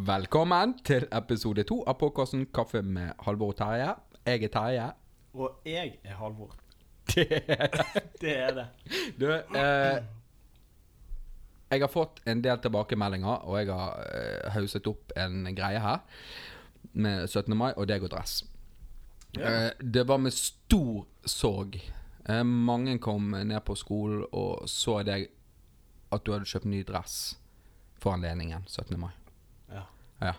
Velkommen til episode to av podkasten Kaffe med Halvor og Terje. Jeg er Terje. Og jeg er Halvor. Det er Det er det. Du, eh, jeg har fått en del tilbakemeldinger, og jeg har eh, hauset opp en greie her med 17. mai og deg og dress. Eh, det var med stor sorg. Eh, mange kom ned på skolen og så deg at du hadde kjøpt ny dress for anledningen 17. mai. Ja.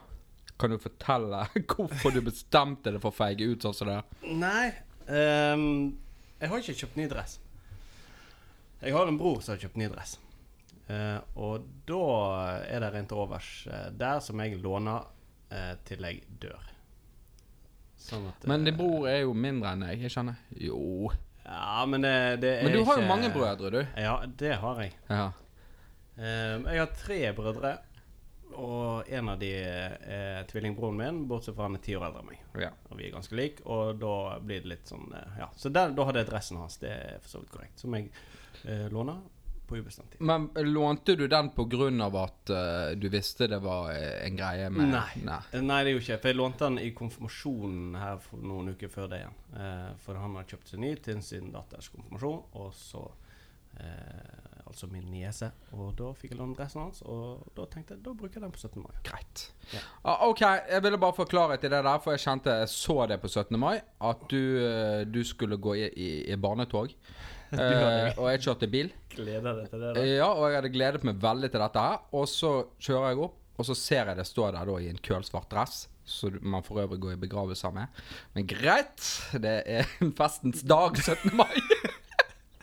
Kan du fortelle hvorfor du bestemte deg for å feige ut sånn som det? Nei, um, jeg har ikke kjøpt ny dress. Jeg har en bror som har kjøpt ny dress. Uh, og da er det rent overs uh, der som jeg låner uh, til jeg dør. Sånn at Men din bror er jo mindre enn deg, jeg kjenner. Jo. Ja, men det, det er Men du har jo mange brødre, du. Ja, det har jeg. Ja. Ehm, jeg har tre brødre. Og en av de er tvillingbroren min, bortsett fra han er ti år eldre enn meg. ja. Og vi er ganske like, og da blir det litt sånn eh, Ja. Så der, da hadde jeg dressen hans, det er for så vidt korrekt. Som jeg eh, låner på ubestemt tid. Men lånte du den på grunn av at uh, du visste det var eh, en greie med Nei. Nei. Eh, Nei, det er jo ikke. For jeg lånte den i konfirmasjonen her for noen uker før det igjen. Eh, for han har kjøpt seg ny til sin datters konfirmasjon, og så eh, Altså min niese. Og da fikk jeg låne dressen hans, og da tenkte jeg da bruker jeg den på 17. mai. Greit. Ja. Ah, ok, jeg ville bare få klarhet i det der, for jeg kjente jeg så det på 17. mai. At du, eh, du skulle gå i, i, i barnetog. Eh, og jeg kjørte bil. Gleder deg til det, da. Ja, og jeg hadde gledet meg veldig til dette her. Og så kjører jeg opp, og så ser jeg det står der da i en kølsvart dress. som man for øvrig går i begravelse med. Men greit, det er festens dag, 17. mai.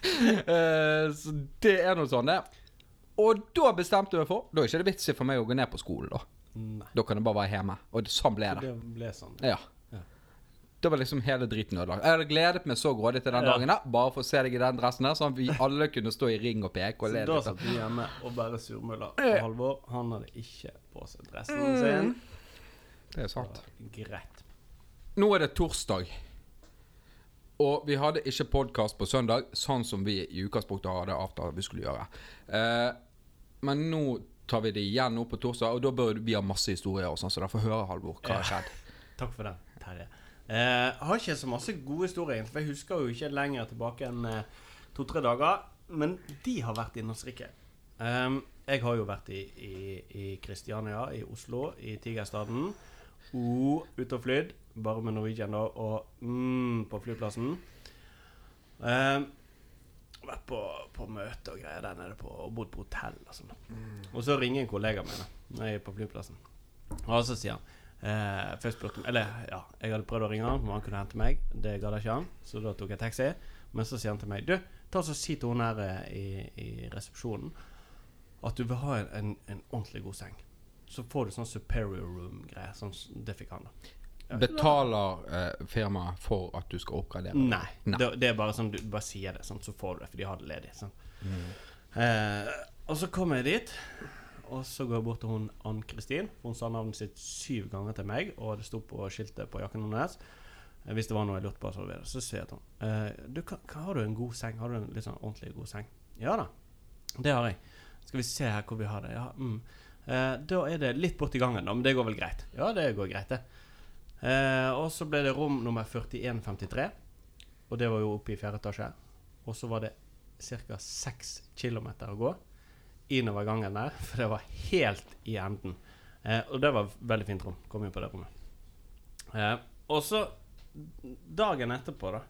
Eh, så det er noe sånn, det. Og da bestemte jeg meg for Da er ikke det vits i for meg å gå ned på skolen, da. Nei. Da kan det bare være hjemme. Og det, sånn ble det. det ble sånn. Ja. Ja. Da var liksom hele driten ødelagt. Jeg hadde gledet meg så grådig til den Ja. dagen der, bare for å se deg i den dressen der, sånn at vi alle kunne stå i ring og peke og Så da satt vi hjemme og bare surmulla. Eh. Og Halvor, han hadde ikke på seg dressen Mm. sin. Det er Det sant. greit. Nå er det torsdag. Og vi hadde ikke podkast på søndag, sånn som vi i utgangspunktet hadde avtalt vi skulle gjøre. Eh, men nå tar vi det igjen nå på torsdag, og da bør vi ha masse historier. og sånn, Så da får høre, Halvor, hva har skjedd. Takk for den, Terje. Eh, jeg har ikke så masse gode historier, for jeg husker jo ikke lenger tilbake enn eh, to-tre dager. Men de har vært innholdsrike. Um, jeg har jo vært i, i, i Kristiania, i Oslo, i Tigerstaden. Og ute og flydd. Bare med Norwegian, da. Og mm, på flyplassen. Eh, vært på, på møte og greier der nede på, og bodd på hotell og sånn. Og så ringer en kollega min da, når jeg er på flyplassen. Og så sier han eh, Først spurte Eller ja, jeg hadde prøvd å ringe han om han kunne hente meg. Det gadd ikke han, så da tok jeg taxi. Men så sier han til meg Du, ta så si til hun her eh, i, i resepsjonen at du vil ha en, en, en ordentlig god seng. Så får du sånn superior room-greier. Sånn, det fikk han, da. Betaler eh, firmaet for at du skal oppgradere? Nei. Nei. Det, det er bare sånn du bare sier det, sånn, så får du det, for de har det ledig. Sånn. Mm. Eh, og så kommer jeg dit, og så går jeg bort til hun Ann-Kristin. Hun sa navnet sitt syv ganger til meg, og det sto på skiltet på jakken hennes. Eh, Hvis det var noe jeg lurte på, så, så sier jeg til henne eh, Har du en god seng? Har du en litt sånn ordentlig god seng? Ja da, det har jeg. Skal vi se her hvor vi har det. Ja, mm. eh, da er det litt borti gangen, da, men det går vel greit? Ja, det går greit, det. Eh, og så ble det rom nummer 4153. Og det var jo oppe i fjerde etasje. Og så var det ca. 6 km å gå innover gangen der, for det var helt i enden. Eh, og det var veldig fint rom. Kom inn på det rommet. Eh, og så dagen etterpå, da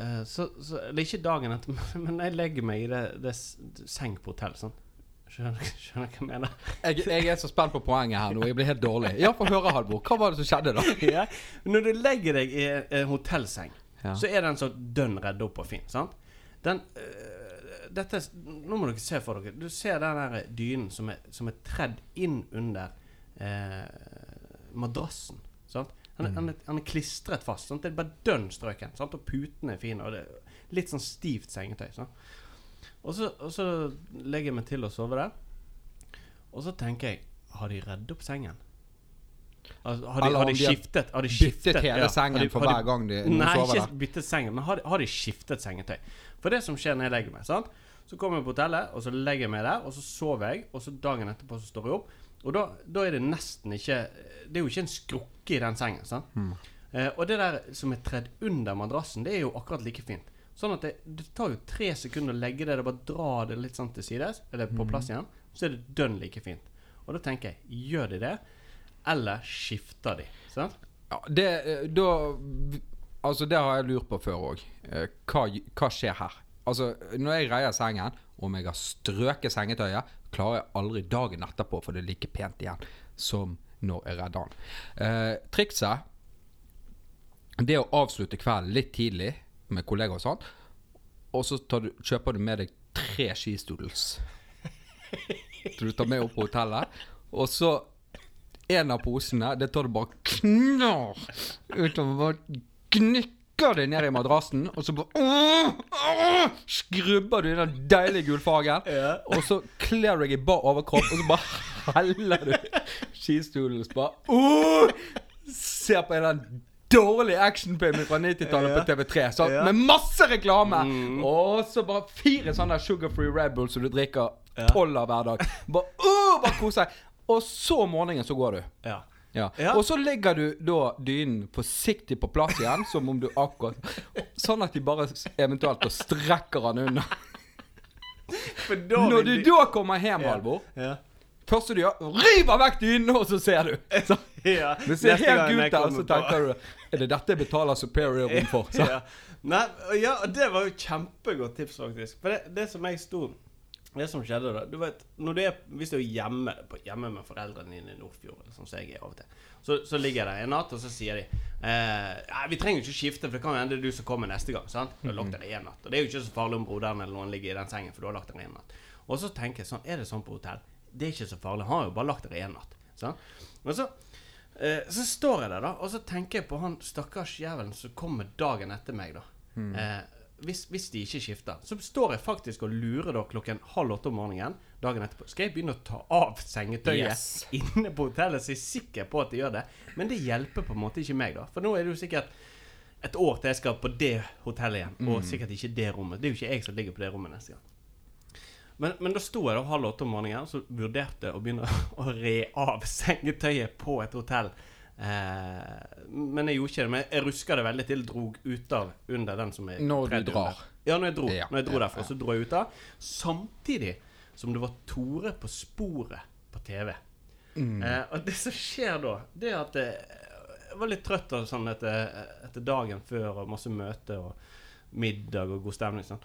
eh, så, så Eller ikke dagen etterpå, men jeg legger meg i det, det det seng på hotell. Sånn. Skjønner, skjønner hva jeg mener? Jeg, jeg er så spent på poenget her nå. Jeg blir helt dårlig. Ja, få høre, Halvor. Hva var det som skjedde da? ja. Når du legger deg i en, en hotellseng, Ja. så er den så dønn redd opp og fin. sant? Den øh, dette, Nå må dere se for dere. Du ser den der dynen som er, som er tredd inn under eh, madrassen. sant? Han han, er, er klistret fast. sant? Det er bare dønn strøken. sant? Og putene er fine. og det er Litt sånn stivt sengetøy. sant? Og så, og så legger jeg meg til å sove der. Og så tenker jeg Har de redd opp sengen? Altså, har, de, Eller har de de skiftet Har de Byttet skiftet hele ja, sengen de- for hver gang de, Nei, sover ikke byttet sengen, men har har de skiftet sengetøy? For det som skjer når jeg legger meg sant? Så kommer jeg på hotellet, og så legger jeg meg der, og så sover jeg. Og så dagen etterpå så står jeg opp, Og da, da er det nesten ikke Det er jo ikke en skrukke i den sengen. sant? Mm. Eh, og det der som er tredd under madrassen, det er jo akkurat like fint. Sånn at det, det tar jo tre sekunder å legge det, det bare dra det litt sånn til sides, eller på plass igjen, så er det dønn like fint. Og da tenker jeg, gjør de det, eller skifter de? Sant? Ja, det, eh, da, altså det har jeg lurt på før òg. Hva, hva skjer her? Altså, Når jeg reier sengen, om jeg har strøket sengetøyet, klarer jeg aldri dagen etterpå, for det er like pent igjen som når jeg redder den. Eh, trikset det å avslutte kvelden litt tidlig med kollegaer og sånn, og så tar du, kjøper du med deg tre skistoodles. Så du tar med opp på hotellet. Og så en av posene, det tar du bare knar utover. Bare gnikker det ned i madrassen, og så bare åh, åh, Skrubber du i den deilige gullfargen. Ja. Og så kler du deg i bar overkropp, og så bare heller du skistolen. Så bare åh, Ser på en av annen dårlig actionfilm fra 90-tallet på TV3. Så. Med masse reklame! Mm. Og så bare fire sånne sugar-free Red Bull som du drikker tolv av hver dag. Bare, uh, bare kos deg. Og så om morgenen så går du. Ja. Ja. Ja. Og så legger du da dynen forsiktig på plass igjen, som om du akkurat Sånn at de bare eventuelt strekker den unna. Når du da kommer hjem, Ja. Halvor, ja. Første du gjør, river vekk dynen, og så ser du. Så, ja. det ser helt gult ut, kommer så tenker du Er det dette jeg betaler superior room for? Så. ja. Nei, ja, det var jo kjempegodt tips, faktisk. For det, det som jeg sto Det som skjedde da Du vet, du er, Hvis du er hjemme, på, hjemme med foreldrene dine i Nordfjord, sånn som jeg er av og til, så, så ligger jeg der en natt, og så sier de eh, vi trenger ikke skifte, for det kan hende det er du som kommer neste gang. sant? Du har lagt deg en natt. Og det er jo ikke så farlig om broderen eller noen ligger i den sengen, for du har lagt deg en natt. Og så tenker jeg sånn Er det sånn på hotell? Det er ikke så farlig. Han har jo bare lagt deg én natt. Så. Men så Eh, så står jeg der, da, og så tenker jeg på han stakkars jævelen som kommer dagen etter meg, da. Eh, hvis, hvis de ikke skifter. Så står jeg faktisk og lurer da klokken halv åtte om morgenen dagen etterpå. Skal jeg begynne å ta av sengetøyet Yes. inne på hotellet, så jeg er sikker på at de gjør det? Men det hjelper på en måte ikke meg, da. For nå er det jo sikkert et år til jeg skal på det hotellet igjen, og sikkert ikke det rommet. Det er jo ikke jeg som ligger på det rommet neste gang. Men, men da sto jeg da halv åtte om morgenen så vurderte å begynne å re av sengetøyet på et hotell. Eh, men jeg gjorde ikke det. Men jeg ruska det veldig til. Drog ut av under den som jeg Når du drar. Ja, når jeg dro, Ja, når jeg dro ja, derfra, så dro jeg ut av. Samtidig som det var Tore på sporet på TV. Mm. Eh, og det som skjer da, det er at eh, jeg var litt trøtt av sånn etter, etter dagen før og masse møter og middag og god stemning. Sånn.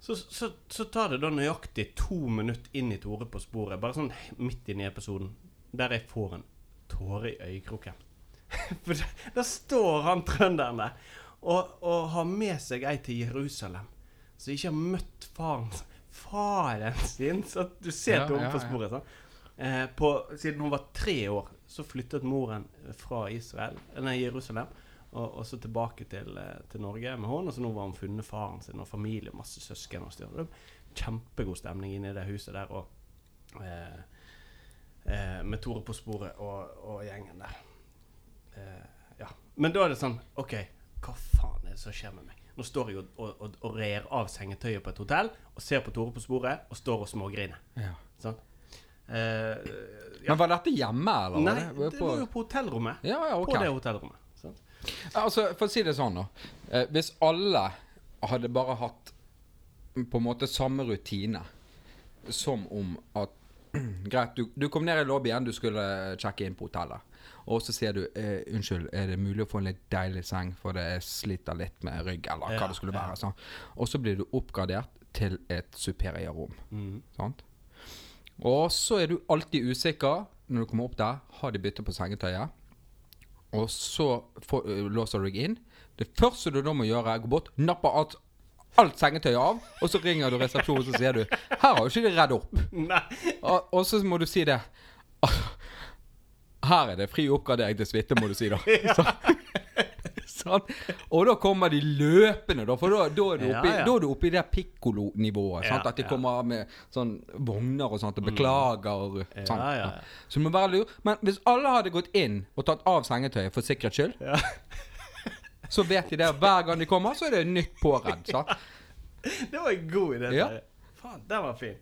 Så, så, så tar det da nøyaktig to minutter inn i Tore på sporet, bare sånn midt inni i episoden, der jeg får en tåre i øyekroken. For da, står han trønderen der og, og har med seg ei til Jerusalem, som ikke har møtt faren, faren sin. Så du ser Ja, Tore ja, på sporet. sånn. Eh, på, siden hun var tre år, så flyttet moren fra Israel, nei, Jerusalem og, og så tilbake til, eh, til Norge med henne. Og så nå var hun funnet faren sin og familie, masse søsken og styr. Kjempegod stemning inne i det huset der. Og eh, eh, med Tore på sporet og, og gjengen der. Eh, ja. Men da er det sånn OK, hva faen er det som skjer med meg? Nå står jeg og, og, og, og rer av sengetøyet på et hotell og ser på Tore på sporet og står og smågriner. Ja. Sånn. Eh, ja. Men var dette hjemme, eller? Nei, det var jo på hotellrommet. Ja, ja, okay. På det hotellrommet. Altså, for å si det sånn, da. Eh, hvis alle hadde bare hatt på en måte samme rutine som om at Greit, du, du kom ned i lobbyen, du skulle sjekke inn på hotellet. Og så sier du eh, 'Unnskyld, er det mulig å få en litt deilig seng, for det sliter litt med rygg', eller Ja, hva det skulle ja. være. Sånn. Og så blir du oppgradert til et superior-rom. Sant? Og så er du alltid usikker når du kommer opp der. Har de byttet på sengetøyet? Og så får, uh, låser du deg inn. Det første du da må gjøre, er å gå bort, nappe alt, alt sengetøyet av, og så ringer du resepsjonen og så sier du 'Her har jo ikke de redd opp'. Og, og så må du si det. Her er det fri oppgradering til suite, må du si da. Sånn. Og da kommer de løpende, da, for da, da, er, du oppe, ja. da er du oppe i det pikkolo-nivået. Ja, At de ja. kommer med sånn vogner og sånt og beklager. Mm. sant? ja, ja. Så du må være lur. Men hvis alle hadde gått inn og tatt av sengetøyet for sikkerhets skyld, Ja. så vet de det. Hver gang de kommer, så er det nytt påredd. sant? Det var en god idé. Ja. Faen, den var fin.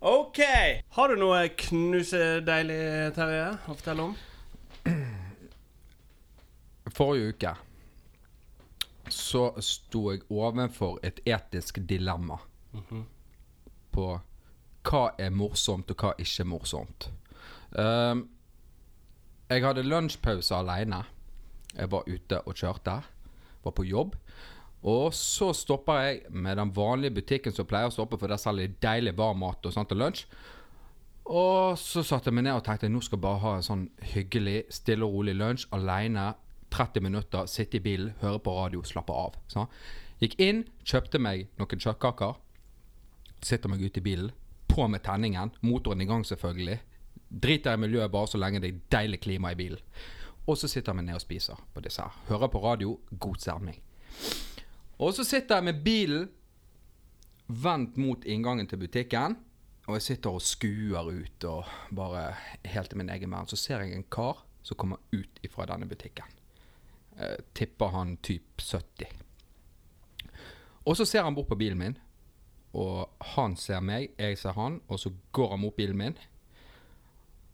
OK. Har du noe knusedeilig, Terje, å fortelle om? Forrige uke så sto jeg ovenfor et etisk dilemma på hva er morsomt og hva ikke er morsomt. Um, jeg hadde lunsjpause alene. Jeg var ute og kjørte. Var på jobb. Og så stopper jeg med den vanlige butikken som pleier å stoppe, for der selger de deilig varm mat og sånt til lunsj. Og så satte jeg meg ned og tenkte nå skal jeg bare ha en sånn hyggelig, stille og rolig lunsj alene. 30 minutter, sitte i bilen, høre på radio, slappe av. Så. Gikk inn, kjøpte meg noen kjøttkaker. Sitter meg ute i bilen. På med tenningen. Motoren i gang, selvfølgelig. Driter i miljøet bare så lenge det er deilig klima i bilen. Og så sitter meg ned og spiser på disse her. Hører på radio, god stemning. Og så sitter jeg med bilen vendt mot inngangen til butikken. Og jeg sitter og skuer ut og bare helt i min egen verden. Så ser jeg en kar som kommer ut ifra denne butikken. Eh, tipper han typ 70. Og så ser han bort på bilen min, og han ser meg, jeg ser han, og så går han mot bilen min.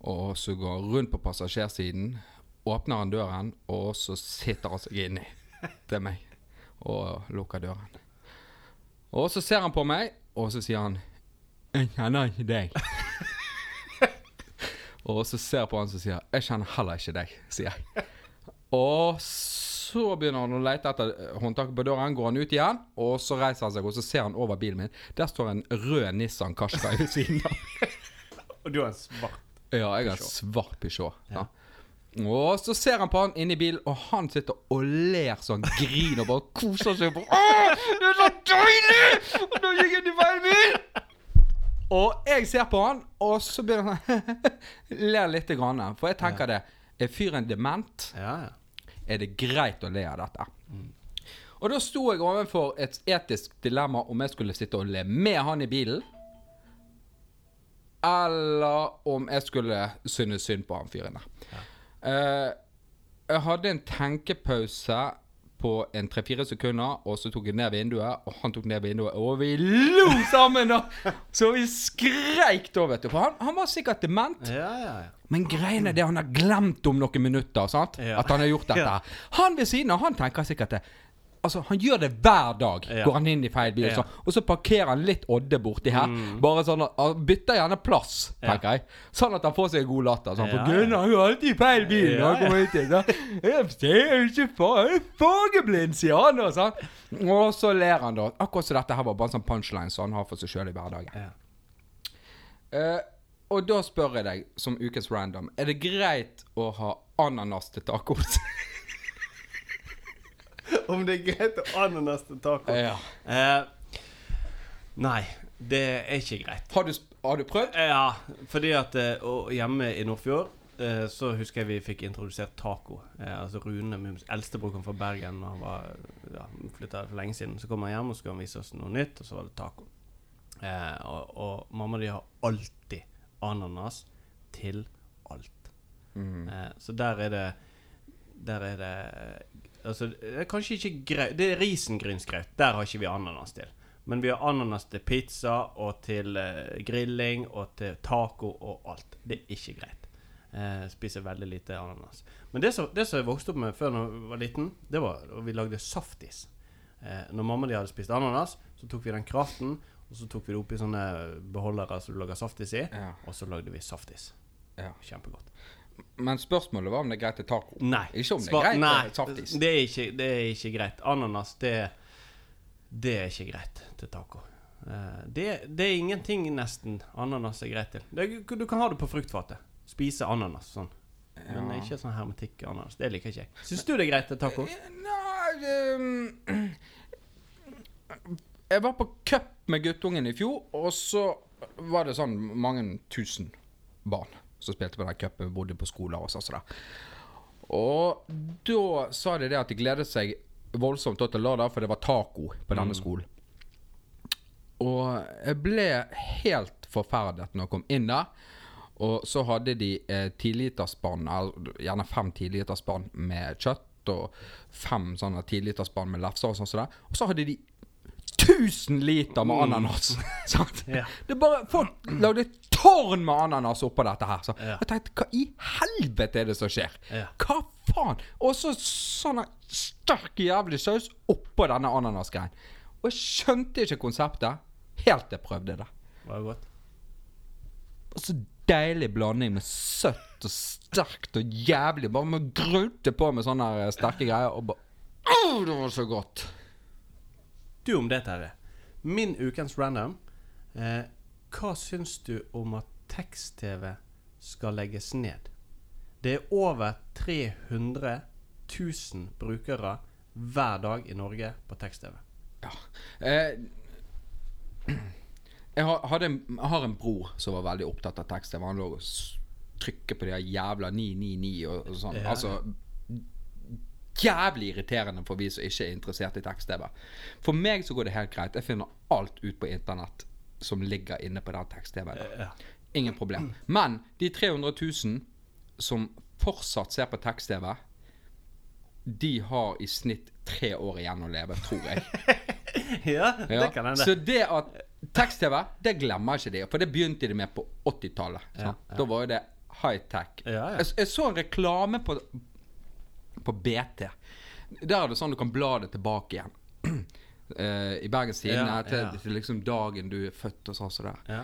Og så går han rundt på passasjersiden, åpner han døren, og så sitter han seg inni til meg og lukker døren. Og så ser han på meg, og så sier han 'Jeg kjenner ikke deg'. og så ser jeg på han som sier 'Jeg kjenner heller ikke deg', sier jeg. Og så begynner han å lete etter håndtaket på døren, går han ut igjen, og så reiser han seg, og så ser han over bilen min. Der står en rød Nissan Qashqai ved siden av. Og du har en svart. Ja, jeg har en svart Peugeot. Ja. Og så ser han på han inni bilen, og han sitter og ler sånn griner og bare koser seg. På. Åh, det er så deilig! Og nå gikk jeg til veien min! Og jeg ser på han, og så begynner han ler litt. grann. For jeg tenker det. Er fyren dement? Ja, ja. Er det greit å le av dette? Og da sto jeg overfor et etisk dilemma om jeg skulle sitte og le med han i bilen. Eller om jeg skulle synes synd på han fyren der. Eh, jeg hadde en tenkepause på en tre-fire sekunder, og så tok jeg ned vinduet, og han tok ned vinduet, og vi lo sammen! da Så vi skreik da, vet du. For han, han var sikkert dement. Ja, ja, ja. Men greiene er det han har glemt om noen minutter. sant? Ja. At han har gjort dette. Ja. Han ved siden av, han tenker sikkert det. Altså, Han gjør det hver dag. Ja. Går han inn i feil bil, og Ja. sånn. og så parkerer han litt Odde borti her. Bare sånn at Han bytter gjerne plass, Ja. tenker jeg. Sånn at han får seg en god latter. Sånn, Ja, For Gunnar er jo alltid i feil bil når han kommer hit. Så. Jeg ser jo ikke fa- jeg er fargeblind, sier han. Og, sånn. og så ler han, da. Akkurat som dette her var bare en sånn punchline som han har for seg sjøl i hverdagen. ja. Eh, og da spør jeg deg, som ukens random, er det greit å ha ananas til tacos? Om det er greit å ha ananas til taco? ja. Eh, nei, det er ikke greit. Har du, har du prøvd? Ja, fordi at eh, og hjemme i Nordfjord eh, så husker jeg vi fikk introdusert taco. Eh, altså Rune, min eldstebror, kom fra Bergen og han var, ja, flytta for lenge siden. Så kom han hjem og skulle han vise oss noe nytt, og så var det taco. Eh, og, og mamma de har alltid ananas til alt. Mm. Eh, så der er det Der er det Altså, det er kanskje ikke greit Det er risengrynsgrøt. Der har ikke vi ananas til. Men vi har ananas til pizza og til eh, grilling og til taco og alt. Det er ikke greit. Eh, spiser veldig lite ananas. Men det som, det som jeg vokste opp med før da jeg var liten, det var at vi lagde saftis. Eh, når mamma og de hadde spist ananas, så tok vi den kraften, og så tok vi det oppi sånne beholdere som du lager saftis i, Ja. og så lagde vi saftis. Ja. Kjempegodt. Men spørsmålet var om det er greit til taco. Nei. Ikke om det er greit Nei, saftis. Det er, ikke, det er ikke greit. Ananas, det, det er ikke greit til taco. Eh, Det, det er ingenting nesten ananas er greit til. Det, du kan ha det på fruktfatet. Spise ananas sånn. Men Ja. ikke sånn hermetikk-ananas. Det liker ikke jeg. Syns du det er greit til taco? Nei ehm, Jeg var på cup med guttungen i fjor, og så var det sånn mange tusen barn som spilte på den cupen, bodde på skoler og sånn. Så. Og da sa de det at de gledet seg voldsomt til lørdag, for det var taco på denne skolen. Og jeg ble helt forferdet når jeg kom inn der. Og så hadde de eh, tiliterspann, gjerne fem tiliterspann med kjøtt, og fem sånne tiliterspann med lefser og sånn. Og så hadde de 1000 liter med ananas. sant? Ja. Det bare Folk lagde tårn med ananas oppå dette her. Så Ja. jeg tenkte, hva i helvete er det som skjer? Ja. Hva faen? Og så sånn sterk jævlig saus oppå denne ananasgreien. Og jeg skjønte ikke konseptet helt til jeg prøvde det. Var det godt? Og så deilig blanding med søtt og sterkt og jævlig. Bare med grunte på med sånne sterke greier. Og bare Åh, det var så godt. Du om det, Terje. Min ukens random. Eh, hva syns du om at tekst-TV skal legges ned? Det er over 300 000 brukere hver dag i Norge på tekst-TV. Ja. Eh, jeg har, en, jeg har en bror som var veldig opptatt av tekst-TV. Han lå og trykket på de jævla 999 og, og sånn. Ja. Altså Jævlig irriterende for vi som ikke er interessert i tekst-TV. For meg så går det helt greit. Jeg finner alt ut på internett som ligger inne på den tekst-TV-en. Ingen problem. Men de 300 000 som fortsatt ser på tekst-TV, de har i snitt tre år igjen å leve, tror jeg. ja, det Ja. kan hende. Så det at tekst-TV, det glemmer ikke de. For det begynte de med på 80-tallet. Ja, ja. Da var jo det high-tech. Jeg, jeg så en reklame på, på BT. Der er det sånn du kan bla det tilbake igjen. Uh, I Bergens Tidende Ja, til, ja. til liksom dagen du er født og sånn som det. Ja.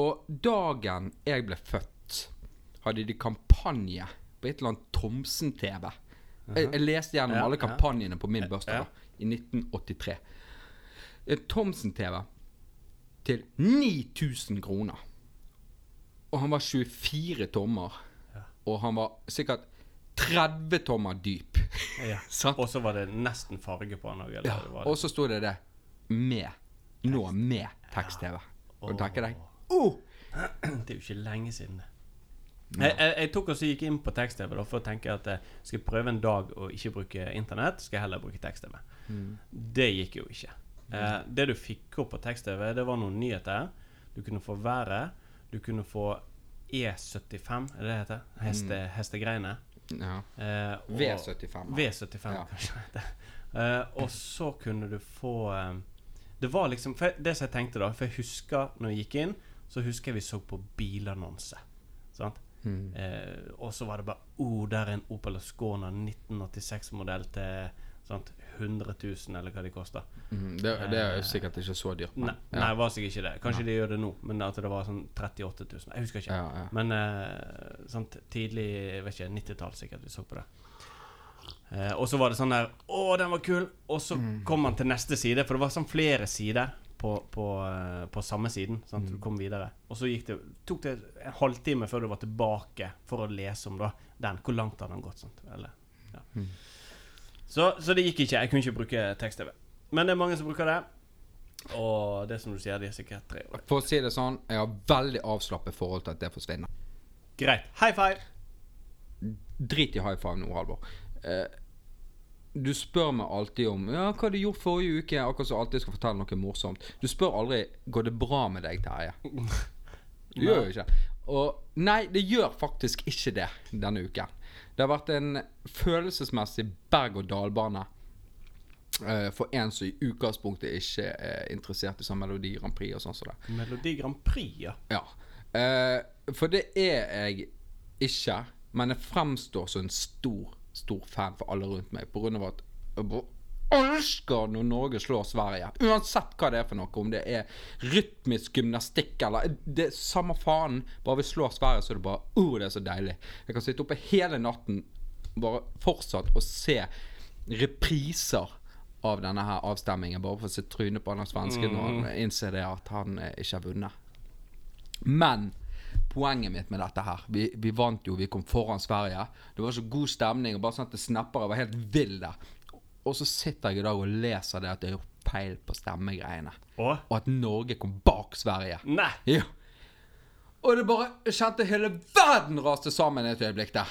Og dagen jeg ble født, hadde de kampanje på et eller annet Thomsen-TV. jeg, jeg leste gjennom Ja, alle kampanjene på min bursdag Ja. da, i 1983. En Thomsen-TV til 9000 kroner. Og han var 24 tommer. Ja. Og han var sikkert 30 tommer dyp. Ja. Og så var det nesten farge på den òg. Ja, og så sto det det med. Nå med tekst-TV. Og tenker jeg oh, Det er jo ikke lenge siden, det. Jeg, jeg, jeg tok også gikk inn på tekst-TV for å tenke at jeg skal prøve en dag å ikke bruke internett. Skal jeg heller bruke tekst-TV. Det gikk jo ikke. Eh, det du fikk opp på tekst-TV, det var noen nyheter. Du kunne få været. Du kunne få E75, er det det heter? Heste, Hestegreiene. Ja. Eh, og- V75. V75, Ja. kanskje. Eh, og så kunne du få eh, Det var liksom Det som jeg tenkte da For jeg husker når jeg gikk inn, så husker jeg vi så på bilannonse. Sant? Mm. Eh, og så var det bare oh, der er en Opel Ascona 1986-modell til sant? 100 000, eller hva de koster. Mm, det, det er jo sikkert ikke så dyrt. men- Nei, ja. nei, det var sikkert ikke det. Kanskje de gjør det nå, men at det var sånn 38 000. Jeg husker ikke. Ja, ja. Men uh, sant, tidlig vet ikke, 90-tall sikkert vi så på det. Uh, og så var det sånn der Å, den var kul! Og så Mm. kom man til neste side, for det var sånn flere sider på, på, eh, på samme siden. Sant? Mm. Du kom videre. Og så det, tok det en halvtime før du var tilbake for å lese om da den. Hvor langt hadde den gått? Sant? Eller, ja. Mm. Så, så det gikk ikke. Jeg kunne ikke bruke tekst-TV. Men det er mange som bruker det. Og det som du sier, de er sikkert tre år. For å si det sånn, jeg har veldig avslappet forhold til at det forsvinner. Greit. High five! Drit i high five nå, Halvor. Eh, du spør meg alltid om Ja, hva har du gjort forrige uke? Akkurat som alltid skal fortelle noe morsomt. Du spør aldri Går det bra med deg, Terje. Du gjør jo ikke Og nei, det gjør faktisk ikke det denne uken. Det har vært en følelsesmessig berg-og-dal-bane eh, for en som i utgangspunktet ikke er interessert i sånn Melodi Grand Prix og sånn som det. Melodi Grand Prix, ja. Ja. Uh, for det er jeg ikke, men jeg fremstår som en stor, stor fan for alle rundt meg. På grunn av at elsker når Norge slår Sverige. Uansett hva det er for noe. Om det er rytmisk gymnastikk eller Det er samme faen. Bare vi slår Sverige, så er det bare oh, det er så deilig. Jeg kan sitte oppe hele natten bare fortsatt og se repriser av denne her avstemmingen, bare for å se trynet på han svensken og innse det at han eh, ikke har vunnet. Men poenget mitt med dette her Vi, vi vant jo, vi kom foran Sverige. Det var så god stemning. Og bare sånn at det snapper. Jeg var helt vill der. Og så sitter jeg i dag og leser det at jeg har peil feil på stemmegreiene. Og Og at Norge kom bak Sverige. Nei! Ja. Og det bare Jeg kjente hele verden raste sammen et øyeblikk der.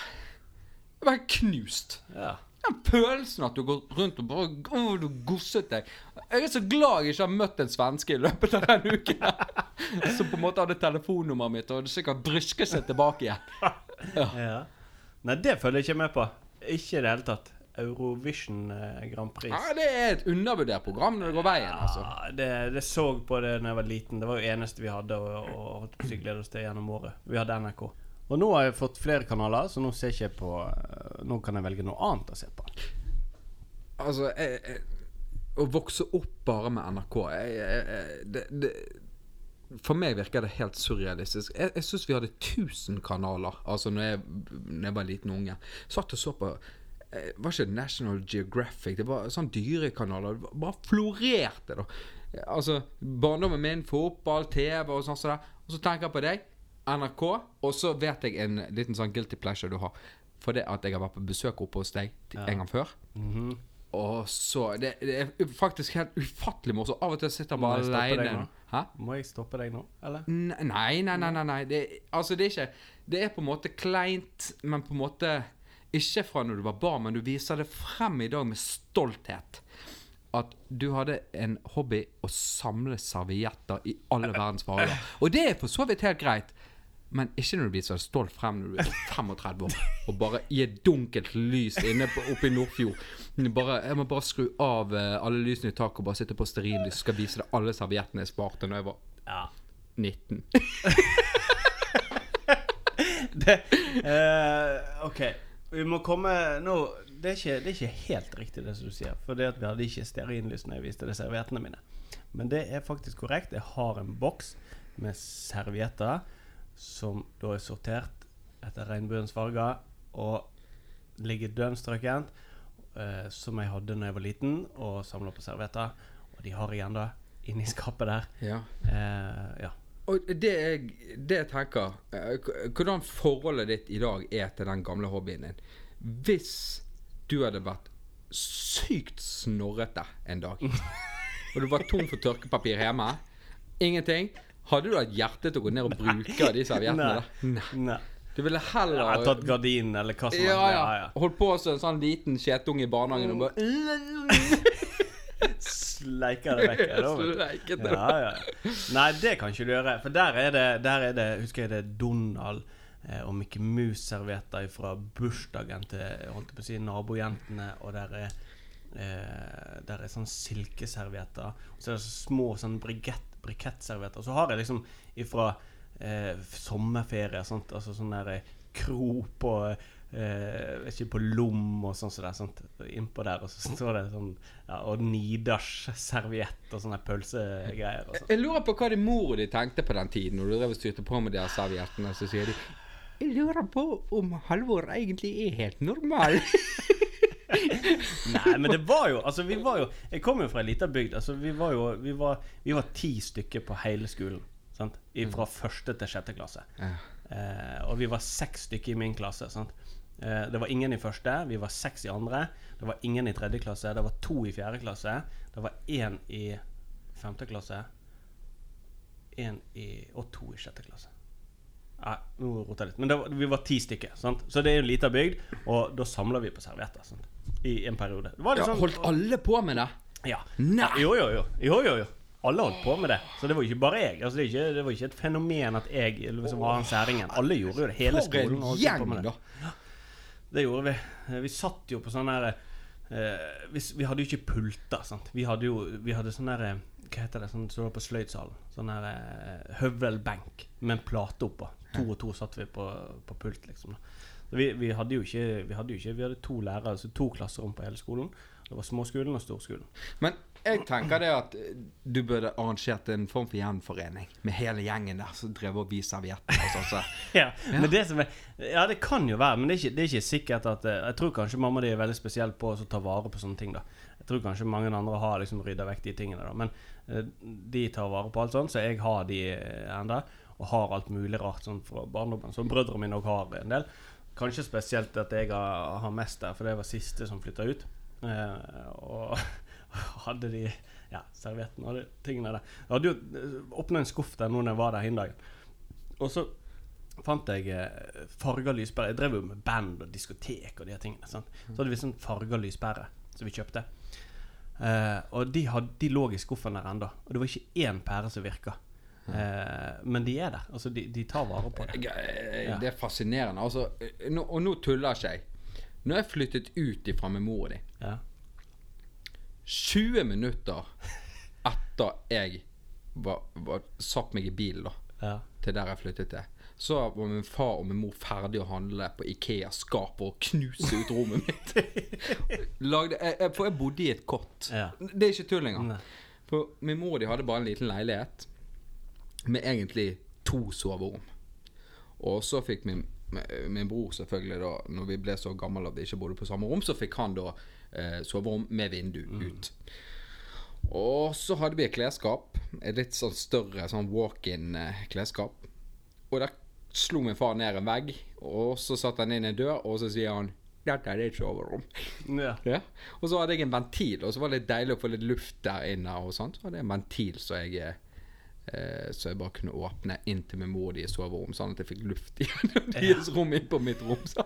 Jeg var knust. Ja. Den følelsen at du går rundt og bare oh, du gosset deg. Jeg er så glad jeg ikke har møtt en svenske i løpet av den uken. Som på en måte hadde telefonnummeret mitt og sikkert brysker seg tilbake igjen. ja. Nei, det følger jeg ikke med på. Ikke i det hele tatt. Eurovision eh, Grand Prix. Ja, det er et undervurdert program når det går veien, altså. Ja, det, det så på det da jeg var liten. Det var jo eneste vi hadde å, glede oss til gjennom året. Vi hadde NRK. Og nå har jeg fått flere kanaler, så nå ser jeg ikke på eh, Nå kan jeg velge noe annet å se på. Altså, jeg, jeg, å vokse opp bare med NRK jeg, det, det, For meg virker det helt surrealistisk. Jeg, jeg syns vi hadde 1000 kanaler Altså når jeg, når jeg var liten unge. Satt og så på Var ikke National Geographic, det var sånn dyrekanaler. Det bare florerte, da. Altså, barndommen min, fotball, TV og sånn som det. Og så tenker jeg på deg, NRK, og så vet jeg en liten sånn guilty pleasure du har. For det at jeg har vært på besøk oppe hos deg en gang før. Mhm. Og så det, det er faktisk helt ufattelig morsomt. Av og til sitter jeg bare aleine. Må jeg stoppe deg nå, eller? Nei, nei, nei. nei, nei. Det, altså, det er ikke Det er på en måte kleint, men på en måte ikke fra når du var barn, men du viser det frem i dag med stolthet. At du hadde en hobby å samle servietter i alle verdens farger. Og det er for så vidt helt greit. Men ikke når du viser så stolt frem når du er 35 år og bare gir dunkelt lys inne på, oppe i Nordfjord. Bare, jeg må bare skru av eh, alle lysene i taket og bare sitte på stearinlys. Skal vise deg alle serviettene jeg sparte når jeg var Ja. 19. det, uh, OK. Vi må komme nå det er, ikke, det er ikke helt riktig, det som du sier. For det at vi hadde ikke stearinlys når jeg viste det serviettene mine. Men det er faktisk korrekt. Jeg har en boks med servietter som da er sortert etter regnbuens farger og ligger dønn strøkent. Eh, som jeg hadde da jeg var liten og samla på servietter. Og de har jeg da inni skapet der. Ja. Eh, ja. Og det jeg, det jeg tenker eh, Hvordan forholdet ditt i dag er til den gamle hobbyen din. Hvis du hadde vært sykt snorrete en dag, og du var tom for tørkepapir hjemme, ingenting, hadde du hatt hjerte til å gå ned og bruke de serviettene? Nei. Nei. Du ville heller Jeg har tatt gardinen eller hva som ja, helst. ja. Holdt på som en sånn liten skjetunge i barnehagen og bare Sleiker det vekk. Sleiket det. Ja, ja. Nei, det kan ikke du gjøre. For der er det, der er det Husker jeg det er Donald eh, og Mickey Mouse-servietter fra bursdagen til holdt jeg på å si, nabojentene. Og der er, eh, der er sånn silkeservietter. Og så er det så små sånn brikett, brikettservietter. Så har jeg liksom ifra eh, sommerferie sånt, altså sånn der eh, kro på eh, ikke, på Lom og sånn som det. Sånt, innpå der, og så står det sånn ja, Og Nidars serviett og sånne pølsegreier. Og sånn. Jeg lurer på hva de mor og de tenkte på den tiden, når du drev og styrte på med de serviettene. Så sier de Jeg lurer på om Halvor egentlig er helt normal. Nei, men det var jo Altså, vi var jo Jeg kom jo fra ei lita bygd. Altså, vi var jo Vi var, vi var ti stykker på hele skolen. Sant? Fra første til sjette klasse. Ja. Eh, og vi var seks stykker i min klasse. Sant? Eh, det var ingen i første, vi var seks i andre. Det var ingen i tredje klasse, det var to i fjerde klasse. Det var én i femte klasse. Én i Og to i sjette klasse. Nei, nå roter jeg litt. Men det var, vi var ti stykker. Sant? Så det er jo en liten bygd, og da samler vi på servietter. Sant? I en periode. Det var liksom... Ja, sånn- holdt alle på med det? ja. Nei! Jo, jo, jo. jo, jo, jo. Alle holdt på med det. Så det var ikke bare jeg. Altså, det, var ikke, det var ikke et fenomen at jeg liksom var han særingen. Alle gjorde jo det. Hele skolen holdt på med det. Det gjorde vi. Eh, Vi satt jo på sånn der eh, vi, vi hadde jo ikke pulter, sant. Vi hadde jo Vi hadde sånn der eh, Hva heter det? Sånn var på sløydsalen. Sånn der eh, høvelbenk med en plate oppå. To og to satt vi på, på pult, liksom. vi, vi hadde jo ikke Vi hadde jo ikke Vi hadde to lærere, altså to klasserom på hele skolen. Det var småskolen og storskolen. Men jeg tenker det at eh, du burde arrangert en form for gjenforening med hele gjengen der som drev og viste servietter og sånn. Så. Ja, men det er Ja, det kan jo være, men det er ikke, det er ikke sikkert at eh, Jeg tror kanskje mamma di er veldig spesiell på å ta vare på sånne ting. da Jeg tror kanskje mange andre har liksom rydda vekk de tingene. da Men eh, de tar vare på alt sånt, så jeg har de enda Og har alt mulig rart sånn fra barndommen, som brødrene mine òg har en del. Kanskje spesielt at jeg har, har mest der, for det var siste som flytta ut. Eh, og hadde de ja, servietten og de tingene der. Jeg hadde jo åpna en skuff der nå når jeg var der hin dagen. Og så fant jeg eh, farga lyspære. Jeg drev jo med band og diskotek og de her tingene. Sant? Så hadde vi sånn farga lyspære som vi kjøpte. Eh, og de, had, de lå i skuffen der ennå. Og det var ikke én pære som virka. Eh, men de er der. Altså, de, de tar vare på det. Ja. Det er fascinerende. Altså, nå, og nå tuller ikke jeg. Når jeg flyttet ut ifra med mor di, Ja. 20 minutter etter jeg var, var, satt meg i bilen da, Ja. til der jeg flyttet til, så var min far og min mor ferdig å handle på Ikea-skap og knuse ut rommet mitt. Lagde, jeg, jeg, for jeg bodde i et kott. Ja. Det er ikke tull engang. For min mor og de hadde bare en liten leilighet med egentlig to soverom. Og så fikk min, min bror selvfølgelig da, når vi ble så gamle at vi ikke bodde på samme rom, så fikk han da eh, soverom med vindu ut. Og så hadde vi et klesskap, et litt sånn større sånn walk-in eh. Og der slo min far ned en vegg, og så satte han inn en dør, og så sier han dette er et soverom. Ja. Ja. Og så hadde jeg en ventil, og så var det litt deilig å få litt luft der inne. Og sånt. Så hadde jeg en ventil så jeg, eh, så jeg bare kunne åpne inntil min mor og de soverom, sånn at jeg fikk luft gjennom deres rom inn på mitt rom. Så.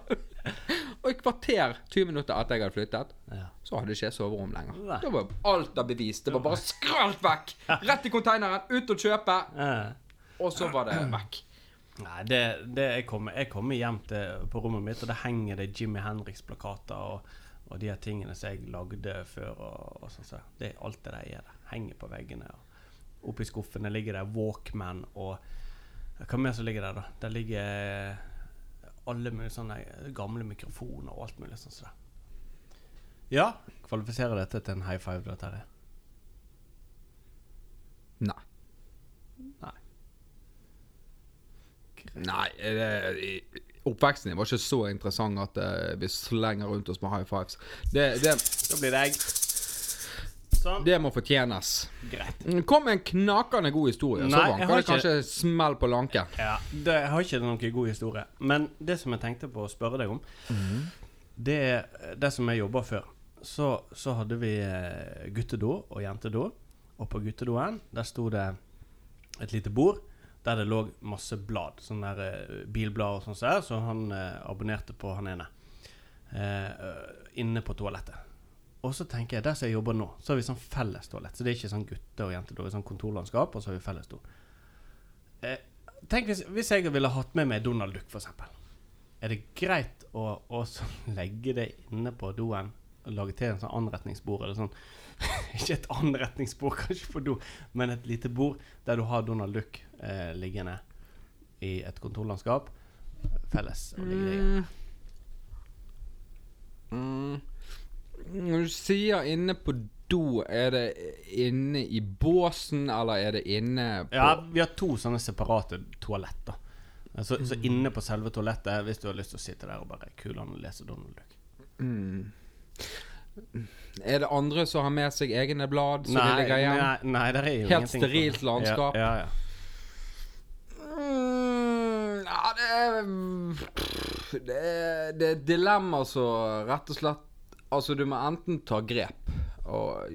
Og et kvarter, 20 minutter etter jeg hadde flyttet, Ja. så hadde ikke jeg soverom lenger. Nei. Da var alt av bevis. Det var bare skralt vekk! Rett i konteineren, ut og kjøpe, Eh. og så var det vekk. Nei, det, det jeg, kommer, jeg kommer hjem til, på rommet mitt, og det henger det Jimmy Henriks-plakater og, og de her tingene som jeg lagde før. og, og sånn. Så det, alt det der er der. Henger på veggene. Og oppi skuffene ligger det Walkman og Hva mer som ligger der, da? Der ligger alle mulige sånne gamle mikrofoner og alt mulig sånn som det. Ja, kvalifiserer dette til en high five, da, Terje? Nei. Nei. Nei, det, oppveksten din var ikke så interessant at eh, vi slenger rundt oss med high fives. Det, det, Da blir det egg. Sånn. det må fortjenes. Greit. Mm, Kom med en knakende god historie, Nei, så vanker det det kanskje smell på lanken. Ja, det jeg har ikke noen god historie. Men det som jeg tenkte på å spørre deg om, det er det som jeg jobba før. Så, så hadde vi eh, guttedo og jentedo. Og på guttedoen der sto det et lite bord der det lå masse blad. Sånne der, eh, bilblad og sånn så han eh, abonnerte på han ene. Eh, inne på toalettet. Og så tenker jeg, der som jeg jobber nå, så har vi sånn felles toalett. Så det er ikke sånn gutte- og jentedo, det er sånn kontorlandskap, og så har vi felles do. Eh, tenk hvis, hvis jeg ville hatt med meg Donald Duck, eksempel. Er det greit å, også legge det inne på doen og lage til en sånn anretningsbord? Eller sånn Ikke et anretningsbord kanskje på do, men et lite bord der du har Donald Duck eh, liggende i et kontorlandskap. Felles Og ligge. Mm. Når du sier inne på do, er det inne i båsen, eller er det inne på Ja, vi har to sånne separate toaletter. Så, så inne på selve toalettet, hvis du har lyst til å sitte der og bare kule an og lese Donald Duck. mm. Er det andre som har med seg egne blad som de ligger igjen? nei, nei, det er jo Helt sterilt landskap. Ja, ja, ja. Mm, ja, det er Det det er et dilemma som rett og slett Altså, du må enten ta grep og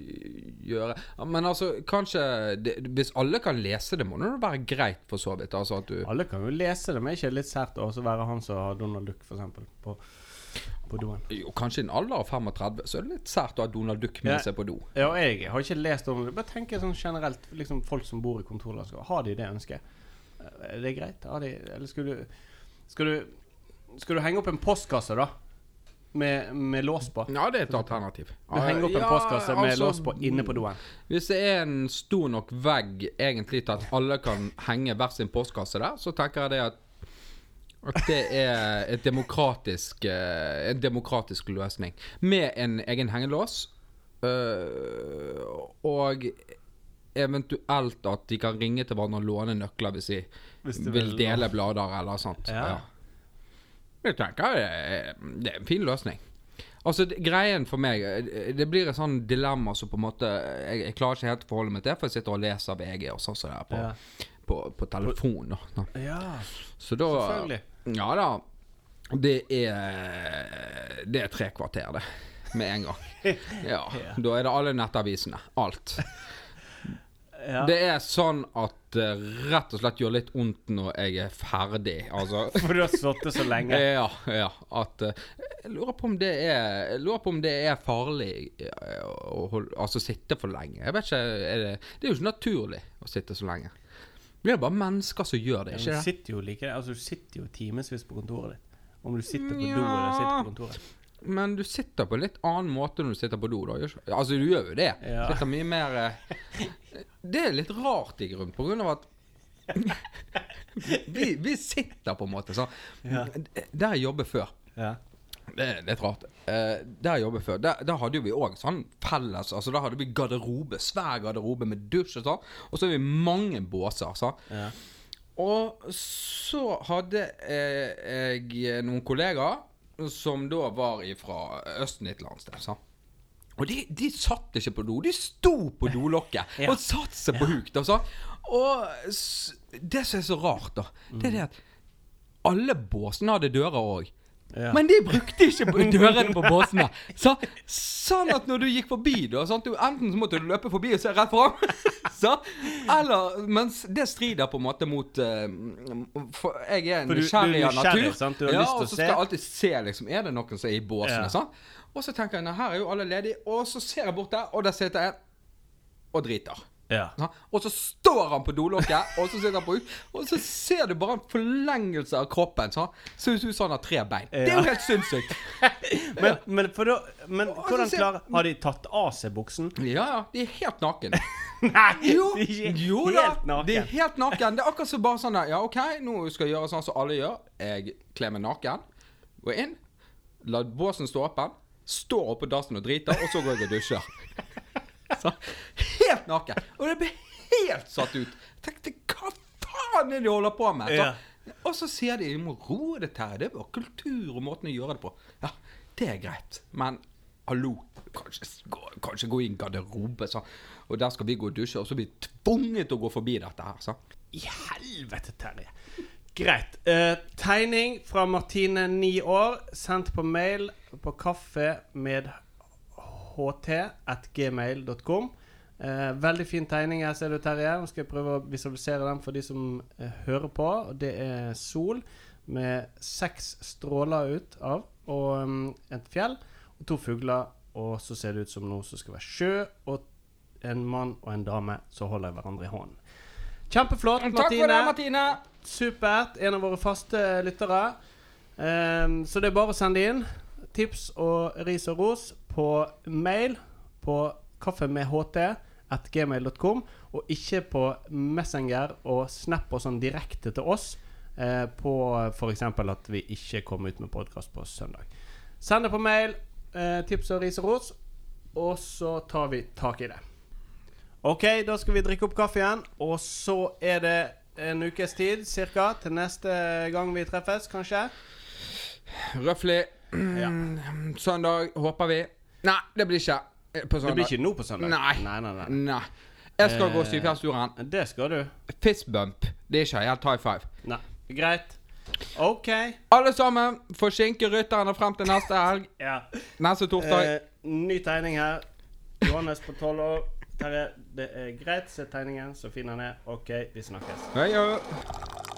gjøre Men altså, kanskje det, Hvis alle kan lese det, må det være greit, for så vidt. Altså at du Alle kan jo lese det, men ikke litt sært å være han som har Donald Duck, eksempel, på, på doen? Jo, kanskje i en alder av 35, så er det litt sært å ha Donald Duck med Ja. seg på do. Ja, og jeg har ikke lest Donald Duck. Bare tenk sånn generelt, liksom folk som bor i kontorlandskap, har de det ønsket? Er det greit? Har de, eller skal du Skal du Skal du henge opp en postkasse, da? Med, med lås på? Ja, det er et alternativ. Du henger opp en Ja, postkasse med altså, lås på inne på doen. Hvis det er en stor nok vegg egentlig til at alle kan henge hver sin postkasse der, så tenker jeg det at at det er et demokratisk, eh, en demokratisk løsning. Med en egen hengelås. øh, og eventuelt at de kan ringe til hverandre og låne nøkler hvis de Hvis de vil vil, dele blader eller sånt. Ja. Jeg tenker det er, en fin løsning. Altså, greien for meg eh, Det blir et sånn dilemma som på en måte Jeg, jeg klarer ikke helt å forholde meg til, for jeg sitter og leser VG og sånn som det er på, Ja. på, på telefon. Da. ja, Så da selvfølgelig. Ja da. Det er Det er tre kvarter, det. Med en gang. Ja. Ja. Da er det alle nettavisene. Alt. Ja. Det er sånn at det rett og slett gjør litt vondt når jeg er ferdig. Altså For du har sittet så lenge. Ja, ja. At eh, Jeg lurer på om det er Jeg lurer på om det er farlig eh, å holde, altså sitte for lenge. Jeg vet ikke er det, det er jo ikke naturlig å sitte så lenge. Det er bare mennesker som gjør det, ikke men du sitter jo like Altså, du sitter jo timevis på kontoret ditt. Om du sitter på do eller sitter på kontoret. Men du sitter på en litt annen måte når du sitter på do. da Altså, du gjør jo det. Ja. Sitter mye mer eh, Det er litt rart i grunnen, på grunn av at vi, vi sitter på en måte sånn. Ja. Der jeg jobbet før Ja. Det er litt rart. Eh, der jeg jobbet før, der, der hadde jo vi òg sånn felles Altså Da hadde vi garderobe, svær garderobe med dusj og sånn. Og så har vi mange båser. sånn Ja. Og så hadde eh, jeg noen kollegaer som da var fra Østen et eller annet sted. sant? Og de, de satt ikke på do, de sto på dolokket Ja. og satte seg på huk. da, sant? Og det som er så rart, da, det er det at alle båsene hadde dører òg. Ja. Men de brukte ikke på- dørene på båsene. Så, sånn at når du gikk forbi, da sånn, Du, Enten så måtte du løpe forbi og se rett fram, så, eller Mens det strider på en måte mot uh, For jeg er er nysgjerrig av natur. sant? Du har ja, lyst til og så skal jeg alltid se liksom Er det noen som er i båsene. Ja. Og så tenker jeg her er jo alle ledige, og så ser jeg bort der, og der sitter jeg og driter. Ja. Og så står han på dolokket, og så sitter han på ut, og så ser du bare en forlengelse av kroppen. Så Ser ut som han har tre bein. Det er jo helt sinnssykt. Men, men, da, men hvordan ser- klarer Har de tatt av seg buksen? Ja, ja. De er helt naken. Nei! Jo, de er ikke jo helt da. naken. De er helt naken. Det er akkurat som bare sånn der, Ja, OK, nå skal jeg gjøre sånn som alle gjør. Jeg kler meg naken. Går inn. La båsen stå åpen. Står oppå dassen og driter, og så går jeg og dusjer. Så, helt naken. Og det ble helt satt ut. Jeg tenkte hva faen er det de holder på med? Så. Og så sier de du må roe det her. Det er bare kultur og måten å gjøre det på. Ja, det er greit. Men hallo, kanskje kanskje gå i en garderobe, så. og der skal vi gå og dusje, og så blir vi tvunget til å gå forbi dette her. Så. I helvete, Terje. Greit. Eh, tegning fra Martine, ni år, sendt på mail på kaffe med ht.gmail.com. Eh, veldig fin tegning her, ser du, Terje. Nå skal jeg prøve å visualisere den for de som eh, hører på. Det er sol med seks stråler ut av, og um, et fjell, og to fugler. Og så ser det ut som noe som skal være sjø, og en mann og en dame som holder hverandre i hånden. Kjempeflott, Takk for det, Martine. Martine. Supert. En av våre faste lyttere. Um, så det er bare å sende inn tips og ris og ros på mail på kaffemedht.gmail.com, og ikke på Messenger og Snap og sånn direkte til oss eh, på f.eks. at vi ikke kommer ut med podkast på søndag. Send det på mail, eh, tips og ris og ros, og så tar vi tak i det. Ok, da skal vi drikke opp kaffe igjen, og så er det en ukes tid cirka til neste gang vi treffes, kanskje. Røftlig Ja. søndag, håper vi. Nei, det blir ikke på søndag. Det blir ikke nå på søndag. Nei. nei, nei, nei. Nei. Jeg skal gå Eh, syvfjellsturen. Det skal du. Fistbump. Det er ikke helt high five. Nei. Greit. OK. Alle sammen forsinke rytterne frem til neste helg. Ja. Neste torsdag. Eh, ny tegning her. Johannes på tolv år. Terje, det er greit. Se tegningen, så fin han er. OK, vi snakkes. Hei, jo.